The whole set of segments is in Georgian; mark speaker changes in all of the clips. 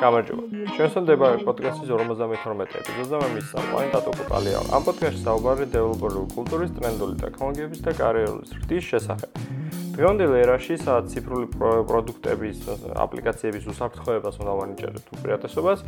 Speaker 1: გამარჯობა. ჩვენსონდება პოდკასტის 52 ეპიზოდზე მე მისწავლენ დატო კუტალია. ამ პოდკასტში საუბარი დეველოპერული კულტურის, ტრენდული ტექნოლოგიების და კარიერული ზრდის შესახებ. დღევანდელ ერაში, სადაც ციფრული პროდუქტების, აპლიკაციების უსაფრთხოებას უნდა ვანიჭეროთ უპირატესობას,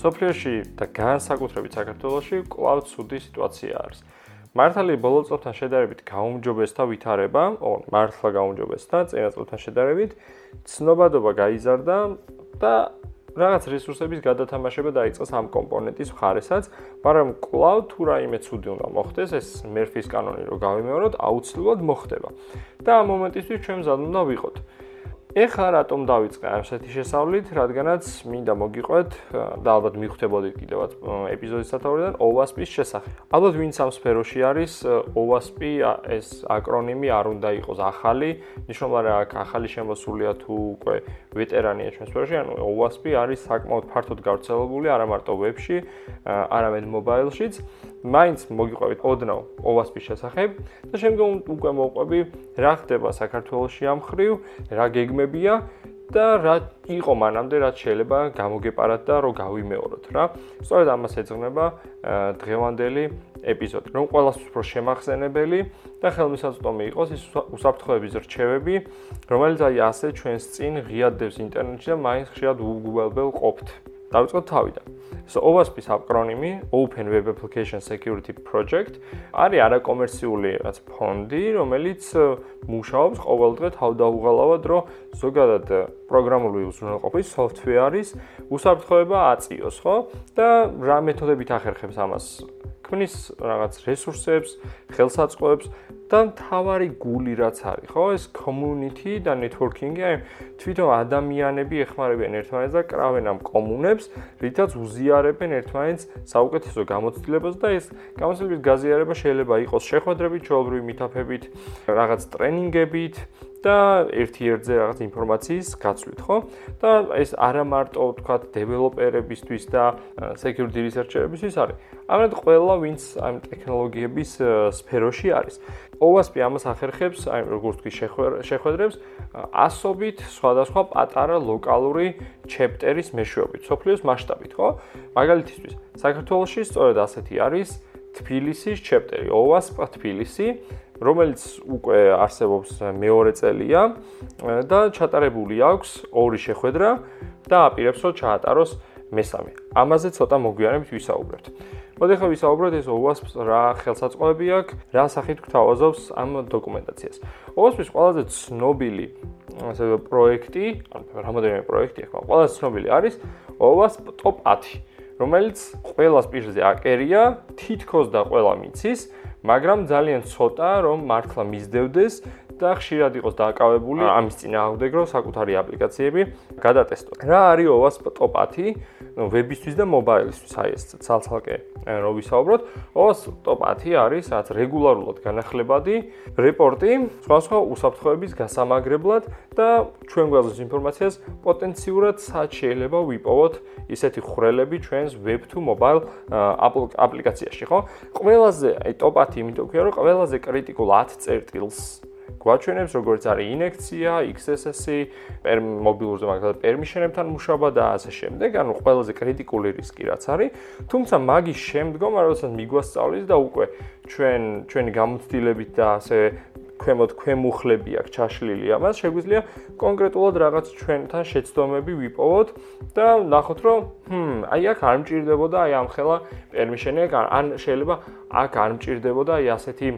Speaker 1: სოფლიოში და განსაკუთრებით საქართველოში კლაუდ სუდი სიტუაცია არის. მართალი ბოლო წლთან შედარებით გაუმჯობესდა ვითარება, ო, მართლა გაუმჯობესდა წინა წლთან შედარებით, ცნობადობა გაიზარდა და რაღაც რესურსების გადათამაშება დაიწყეს ამ კომპონენტის მხარესაც, მაგრამ კლაუდ თუ რაიმე ცუდი უნდა მოხდეს, ეს მერფის კანონი რო გავიმეოროთ, აუცილებლად მოხდება. და ამ მომენტისთვის ჩვენ მზად უნდა ვიყოთ. ეხლა რატომ დავიწყე ასეთი შესავლით, რადგანაც მინდა მოგიყვეთ და ალბათ მიხვდებოდით კიდევაც ეპიზოდის სათაურიდან OWASP-ის შესახებ. ალბათ ვინც ამ სფეროში არის, OWASP ეს აკრონიმი არ უნდა იყოს ახალი, ნიშნულად რა აქ ახალი შემოსულია თუ უკვე ვეტერანია ჩვენ სფეროში, ანუ OWASP არის საკმაოდ ფართოდ გავრცელებული არა მარტო ვებში, არამედ მობაილშიც. მაინც მოგიყვებით ოდნავ OWASP-ის შესახებ და შემდგომ უკვე მოვყვები რა ხდება საქართველოში ამ ხრივ, რა გეგმებია და რა იყო მანამდე რაც შეიძლება გამოგეპარათ და რომ გავიმეოროთ რა. სწორედ ამას ეძღვნება დღევანდელი ეპიზოდი. რომ ყოველას უფრო შემახსენებელი და ხელმისაწვდომი იყოს ის უსაფრთხოების რჩევები, რომელიც აი ასე ჩვენს წინ ღიადებს ინტერნეტში და მაინც ხშირად უგუბელბელ ყოფთ. დავიწყოთ თავიდან. So OWASP-ის აკრონიმი Open Web Application Security Project არის არაკომერციული რაც ფონდი, რომელიც მუშაობს ყოველდღე თავდაუღალავად, რომ ზოგადად პროგრამული უზრუნველყოფის software-ის უსაფრთხოება აწიოს, ხო? და რა მეთოდებით ახერხებს ამას? ქმნის რაღაც რესურსებს, ხელსაწყოებს და თავარი გული რაც არის, ხო? ეს community და networking-ი, აი თვითონ ადამიანები ეხმარებიან ერთმანეთს და კრავენ ამ კომუნებს, რითაც უზიარებენ ერთმანეთს საუკეთესო გამოცდილებას და ეს გამოცდილების გაზიარება შეიძლება იყოს შეხვედრებით, ჩვეულებრივი მითაფებით, რაღაც ტრენინგებით, და ერთ-ერთზე რაღაც ინფორმაციის გაცვლით, ხო? და ეს არა მარტო თქვა დეველოპერებისთვის და security researcher-ებისთვის არის. ამიტომ ყველა ვინც ამ ტექნოლოგიების სფეროში არის. OWASP ამას ახერხებს, აი როგორც თქვი შეხვედრებს ასობით სხვადასხვა პატარა ლოკალური ჩეპტერის მეშვეობით, სოფლიოს მასშტაბით, ხო? მაგალითისთვის, საქართველოში სწორედ ასეთი არის თბილისის ჩეპტერი, OWASP თბილისი. რომელიც უკვე არსებობს მეორე წელია და ჩატარებული აქვს ორი შეხვედრა და აპირებს რომ ჩაატაროს მესამე. ამაზე ცოტა მოგვიანებით ვისაუბრებთ. მოდი ახლა ვისაუბროთ ეს OWASP-ს რა ხელსაწყოები აქვს, რა სახით გვთავაზობს ამ დოკუმენტაციას. OWASP-ის ყველაზე ცნობილი ასე პროექტი, რამოდენიმე პროექტი აქვს, ყველაზე ცნობილი არის OWASP Top 10, რომელიც ყველას პირზე აკერია, თითქოს და ყველა მიცის. მაგრამ ძალიან ცოტა რომ მართლა მისდევდეს და ხშირად იყოს დააკავებული ამის წინააღმდეგ რომ საკუთარი აპლიკაციები გადატესტო. რა არის OWASP Top 10? ნუ ვებისთვის და მობაილისთვის აი ეს ცალ-ცალკე რო ვისაუბროთ. OWASP Top 10 არის რაც რეგულარულად განახლებადი რეპორტი სხვადასხვა უსაფრთხოების გასამაგრებლად და ჩვენ გვაქვს ინფორმაციას პოტენციურად სად შეიძლება ვიპოვოთ ისეთი ხრელები ჩვენს web to mobile აპლიკაციაში, ხო? ყველაზე აი Top 10 იმიტომ ქვია რომ ყველაზე კრიტიკულ 10 წერტილს გვაჩვენებს როგორც არის ინექცია, XSS-ი, მობილურზე მაგალითად პერმიშენებთან მუშაობა და ასე შემდეგ, ანუ ყველაზე კრიტიკული რისკი რაც არის, თუმცა მაგის შემდგომ არაოსაც მიგვასწავლის და უკვე ჩვენ ჩვენი გამოცდილებით და ასე ქვემოთ ქვემუხლები აქვს ჩაშლილი ამას, შეგვიძლია კონკრეტულად რაღაც ჩვენთან შეცდომები ვიპოვოთ და ნახოთ, რომ ჰმ, აი აქ არ მჭირდებოდა აი ამ ხელა პერმიშენი, ან შეიძლება აქ არ მჭირდებოდა აი ასეთი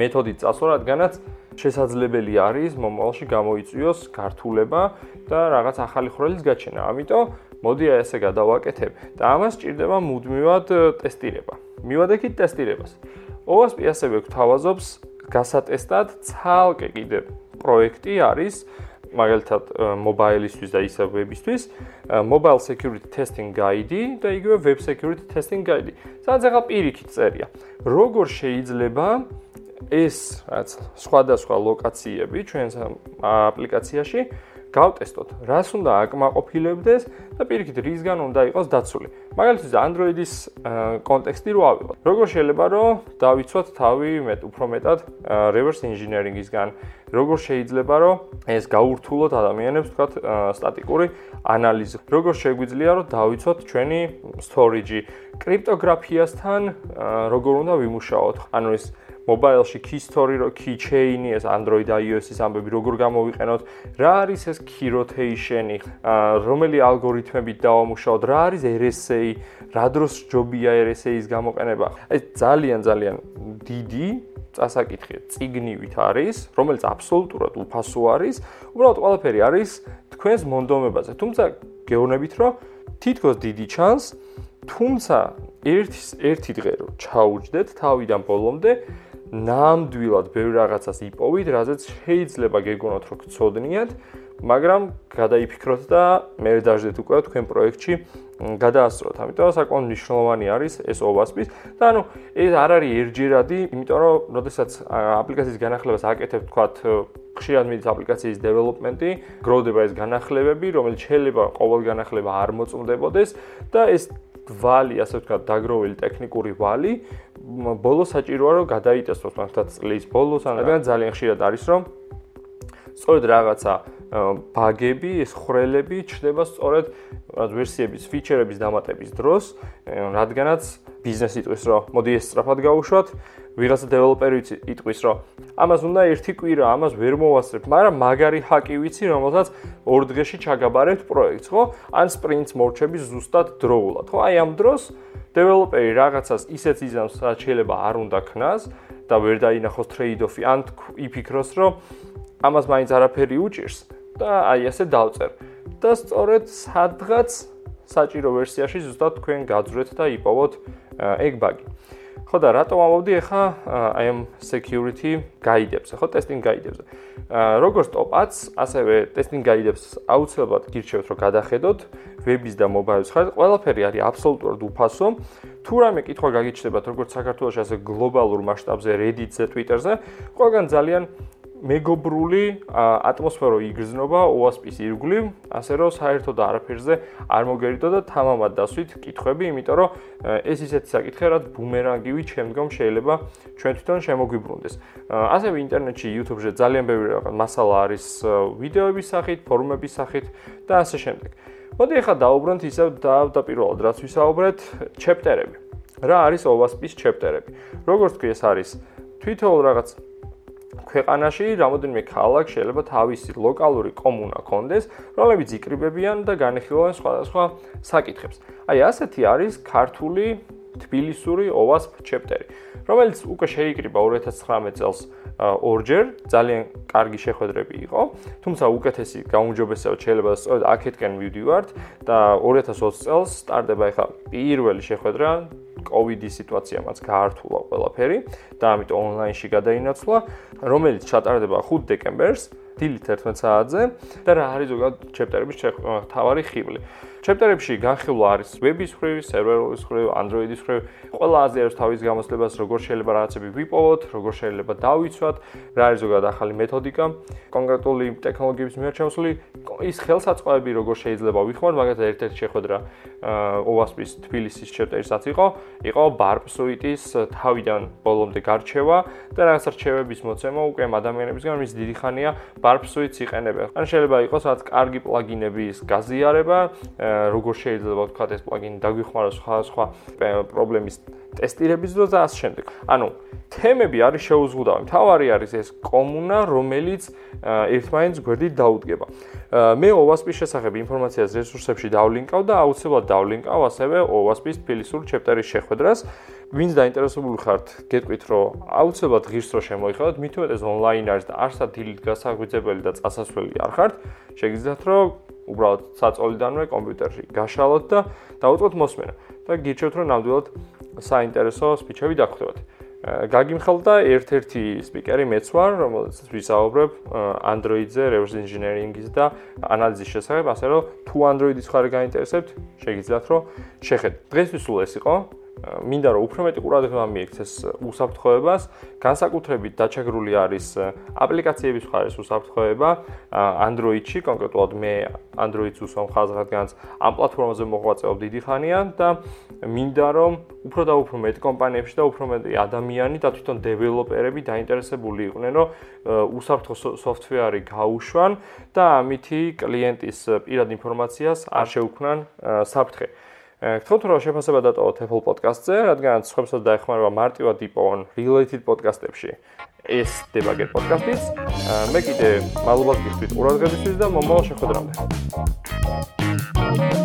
Speaker 1: მეთოდით წასვლა, რადგანაც შესაძლებელი არის მომავალში გამოიწვიოს გართულება და რაღაც ახალი ხრელის გაჩენა. ამიტომ მოდი ესე გადავაკეთებ და ამას ჭირდება მუდმივად ტესტირება. მივადექით ტესტირებას. OWASP ასევე გვთავაზობს გასატესტად ცალკე კიდე პროექტი არის მაგალითად mobile-ისთვის და ისე web-ისთვის mobile security testing guide და იგივე web security testing guide. სადაც ახლა პირიქით წერია. როგორ შეიძლება ეს რაც სხვადასხვა ლოკაციები ჩვენს აპლიკაციაში გავტესტოთ, რას უნდა აკმაყოფილებდეს და პირიქით რისგან უნდა იყოს დაცული. მაგალითად, Android-ის კონტექსტი რო ავიღოთ. როგორ შეიძლება რომ დავიცვათ თავი მეტ უფრო მეტად reverse engineering-ისგან, როგორ შეიძლება რომ ეს გაურთულოთ ადამიანებს, თქვათ, სტატიკური ანალიზი. როგორ შეგვიძლია რომ დავიცვათ ჩვენი storage-ი კრიპტოგრაფიასთან, როგორ უნდა ვიმუშაოთ. ანუ ეს mobile-ში key story key chain-ი ეს Android iOS-ის ამბები როგორ გამოვიყენოთ, რა არის ეს key rotation-ი, რომელი ალგორითმებით დავამუშაოთ, რა არის RSA, რა დროს ჯობია RSA-ის გამოყენება. აი ძალიან ძალიან დიდი წასაკითხი ციგნივით არის, რომელიც აბსოლუტურად უფასო არის. უბრალოდ ყველაფერი არის თქვენს მონდომებაზე. თუმცა გეუბნებით, რომ თითქოს დიდი ჩანს, თუმცა ერთი ერთი დღე რო ჩაუჯდეთ თავიდან ბოლომდე, ნამდვილად ბევრ რაღაცას იპოვით, რაზეც შეიძლება გეგონოთ, რომ გწოდნიათ, მაგრამ გადაიფიქროთ და მე დაждეთ უკვე თქვენ პროექტში გადაასწროთ. ამიტომ საკმაოდ მნიშვნელოვანი არის ეს OWASP-ის და ანუ ეს არ არის ერთჯერადი, იმიტომ რომ როდესაც აპლიკაციის განახლებას აკეთებ, თქვათ ხშირად მიდის აპლიკაციის დეველოპმენტი, გროვდება ეს განახლებები, რომელიც შეიძლება ყოველ განახლება არ მოწმდებოდეს და ეს ვალი, ასე ვთქვათ, დაგროვილი ტექნიკური ვალი, ბოლოს საჭიროა რომ გადაიტესოს მაგათ წლის ბოლოს, ან ძალიან ხშირად არის რომ სწორედ რაღაცა ბაგები, ეს ხრელები ჩნდება სწორედ ვერსიების ფიჩერების დამატების დროს, რადგანაც ბიზნესი იტყვის რომ მოდი ეს სწრაფად გავუშვათ, ვიღაცა დეველოპერი იტყვის რომ ამას უნდა ერთი კვირა, ამას ვერ მოვასწრებ, მაგრამ მაგარი ჰაკი ვიცი, რომელსაც ორ დღეში ჩაგაბარებთ პროექტს, ხო? ან სპრინტს მორჩები ზუსტად დროულად, ხო? აი ამ დროს დეველოპერი რაღაცას ისეთ იზამს, რაც შეიძლება არ უნდა ქნას და ვერ დაინახოს ტრეიდოფი, ან იფიქროს რომ ამას მაინც არაფერი უჭირს და აი ასე დავწერ. და სწორედ სადღაც საჭირო ვერსიაში ზუსტად თქვენ გაძვრეთ და იპოვოთ ეგ ბაგი. ხო და რატომ ამოვდი ახლა აი ამ security guide-ებზე, ხო, testing guide-ებზე. აა როგორც top-ats, ასევე testing guide-ებს აუცილებლად გირჩევთ, რომ გადახედოთ web-ის და mobile-ის ხარ, ყველაფერი არის აბსოლუტურად უფასო. თუ რამე კითხვა გაგიჩნდებათ, როგორც საქართველოს ასე გლობალურ მასშტაბზე, Reddit-ზე, Twitter-ზე, ყველგან ძალიან მეგობრული ატმოსფერო იგრძნობა OASP-ის ირგვლივ, ასე რომ საერთოდ არაფერზე არ მოგერიდო და თამამად დასვით კითხვები, იმიტომ რომ ეს ისეთი საკითხია, რაც ბუმერანგივი შემდგომ შეიძლება ჩვენ თვითონ შემოგვიბრუნდეს. ასევე ინტერნეტში, YouTube-ზე ძალიან ბევრი მასალა არის ვიდეოების სახით, ფორუმების სახით და ასე შემდეგ. მოდი ახლა დაუბრუნდეთ ისევ და დაპირველად რაც ვისაუბრეთ, ჩეპტერები. რა არის OASP-ის ჩეპტერები? როგორც თქვი, ეს არის თვითონ რაღაც ქვეყანაში რამოდენიმე ქალაქ შეიძლება თავისი ლოკალური კომუნა კონდეს, რომლებიც იკრიბებიან და განიხილავენ სხვადასხვა საკითხებს. აი ასეთი არის ქართული თბილისური OWASP ჩეპტერი, რომელიც უკვე შეიკრიბა 2019 წელს ორჯერ, ძალიან კარგი შეხვედრები იყო, თუმცა უკეთესი გაუმჯობესება შეიძლება სწორედ აქეთკენ მივდივართ და 2020 წელს სტარტდება ახლა პირველი შეხვედრა კოვიდის სიტუაციამაც გაართულა ყველაფერი და ამიტომ ონლაინში გადაინაცვლა, რომელიც ჩატარდება 5 დეკემბერს დილით 11 საათზე და რა არის ზოგადად ჩეპტერების თავარი ხიბლი. ჩეპტერებში განხილვა არის ვების ხრივ, სერვერის ხრივ, Android-ის ხრივ, ყველა აზიარებს თავის გამოსლებას, როგორ შეიძლება რაღაცები ვიპოვოთ, როგორ შეიძლება დავიცვათ, რა არის ზოგადად ახალი მეთოდიკა, კონკრეტული ტექნოლოგიების მიერ შემოსული ის ხელსაწყოები, როგორ შეიძლება ვიხმართ, მაგალითად ერთ-ერთი შეხვედრა OWASP-ის თბილისის ჩეპტერისაც იყო, იყო Suite-ის თავიდან ბოლომდე გარჩევა და რაღაცა რჩევების მოცემა უკვე ადამიანებისგან, ვის დიდი ხანია Suite-ს იყენებენ. ან შეიძლება იყოს რაღაც კარგი პლაგინების გაზიარება, როგორ შეიძლება ვთქვა ეს პლაგინი დაგვიხმაროს სხვა სხვა პრობლემის ტესტირების დროს და ასე შემდეგ. ანუ თემები არის შეუზღუდავი. თავარი არის ეს კომუნა, რომელიც ერთმანეთს გვერდით დაუდგება. მე OWASP-ის შესახებ ინფორმაციას რესურსებში დავლინკავ და აუცილებლად დავლინკავ ასევე OWASP-ის თბილისურ ჩეპტერის შეხვედრას. ვინც დაინტერესებული ხართ, გეტყვით, რომ აუცილებლად ღირს რო შემოიხადოთ, მით უმეტეს ონლაინ არის და არსად დილით გასაგვიძებელი და წასასვლელი არ ხართ, შეგიძლიათ რომ უბრალოდ საწოლიდანვე კომპიუტერში გაშალოთ და დაუწყოთ მოსმენა და გირჩევთ რომ ნამდვილად საინტერესო სპიჩები დაგხვდებათ. გაგიმხელდა ერთ-ერთი სპიკერი მეც ვარ, რომელიც ვისაუბრებ Android-ზე reverse engineering-ის და ანალიზის შესახებ, ასე რომ თუ Android-ის ხარ გაინტერესებთ, შეგიძლიათ რომ შეხედეთ. დღესთვის სულ ეს იყო. მინდა რომ უფრო მეტი ყურადღება მიექცეს უსაფრთხოებას, განსაკუთრებით დაჩაგრული არის აპლიკაციების მხარეს უსაფრთხოება Android-ში, კონკრეტულად მე Android-ს უსვამ ხაზს, რადგან ამ პლატფორმაზე მოღვაწეობ დიდი ხანია და მინდა რომ უფრო და უფრო მეტ კომპანიებში და უფრო მეტი ადამიანი და თვითონ დეველოპერები დაინტერესებული იყვნენ, რომ უსაფრთხო სოფტვეარი გაუშვან და ამითი კლიენტის პირად ინფორმაციას არ შეუქმნან საფრთხე. გთხოვთ რომ შეფასება დატოვოთ Apple Podcast-ზე, რადგან სხვებსაც დაეხმარება მარტივად იპოვონ related podcast-ებში ეს debugger podcast-იც. მე კიდე მადლობას გიხდით ყურადღებისთვის და მომავალ შეხვედრამდე. Thank you.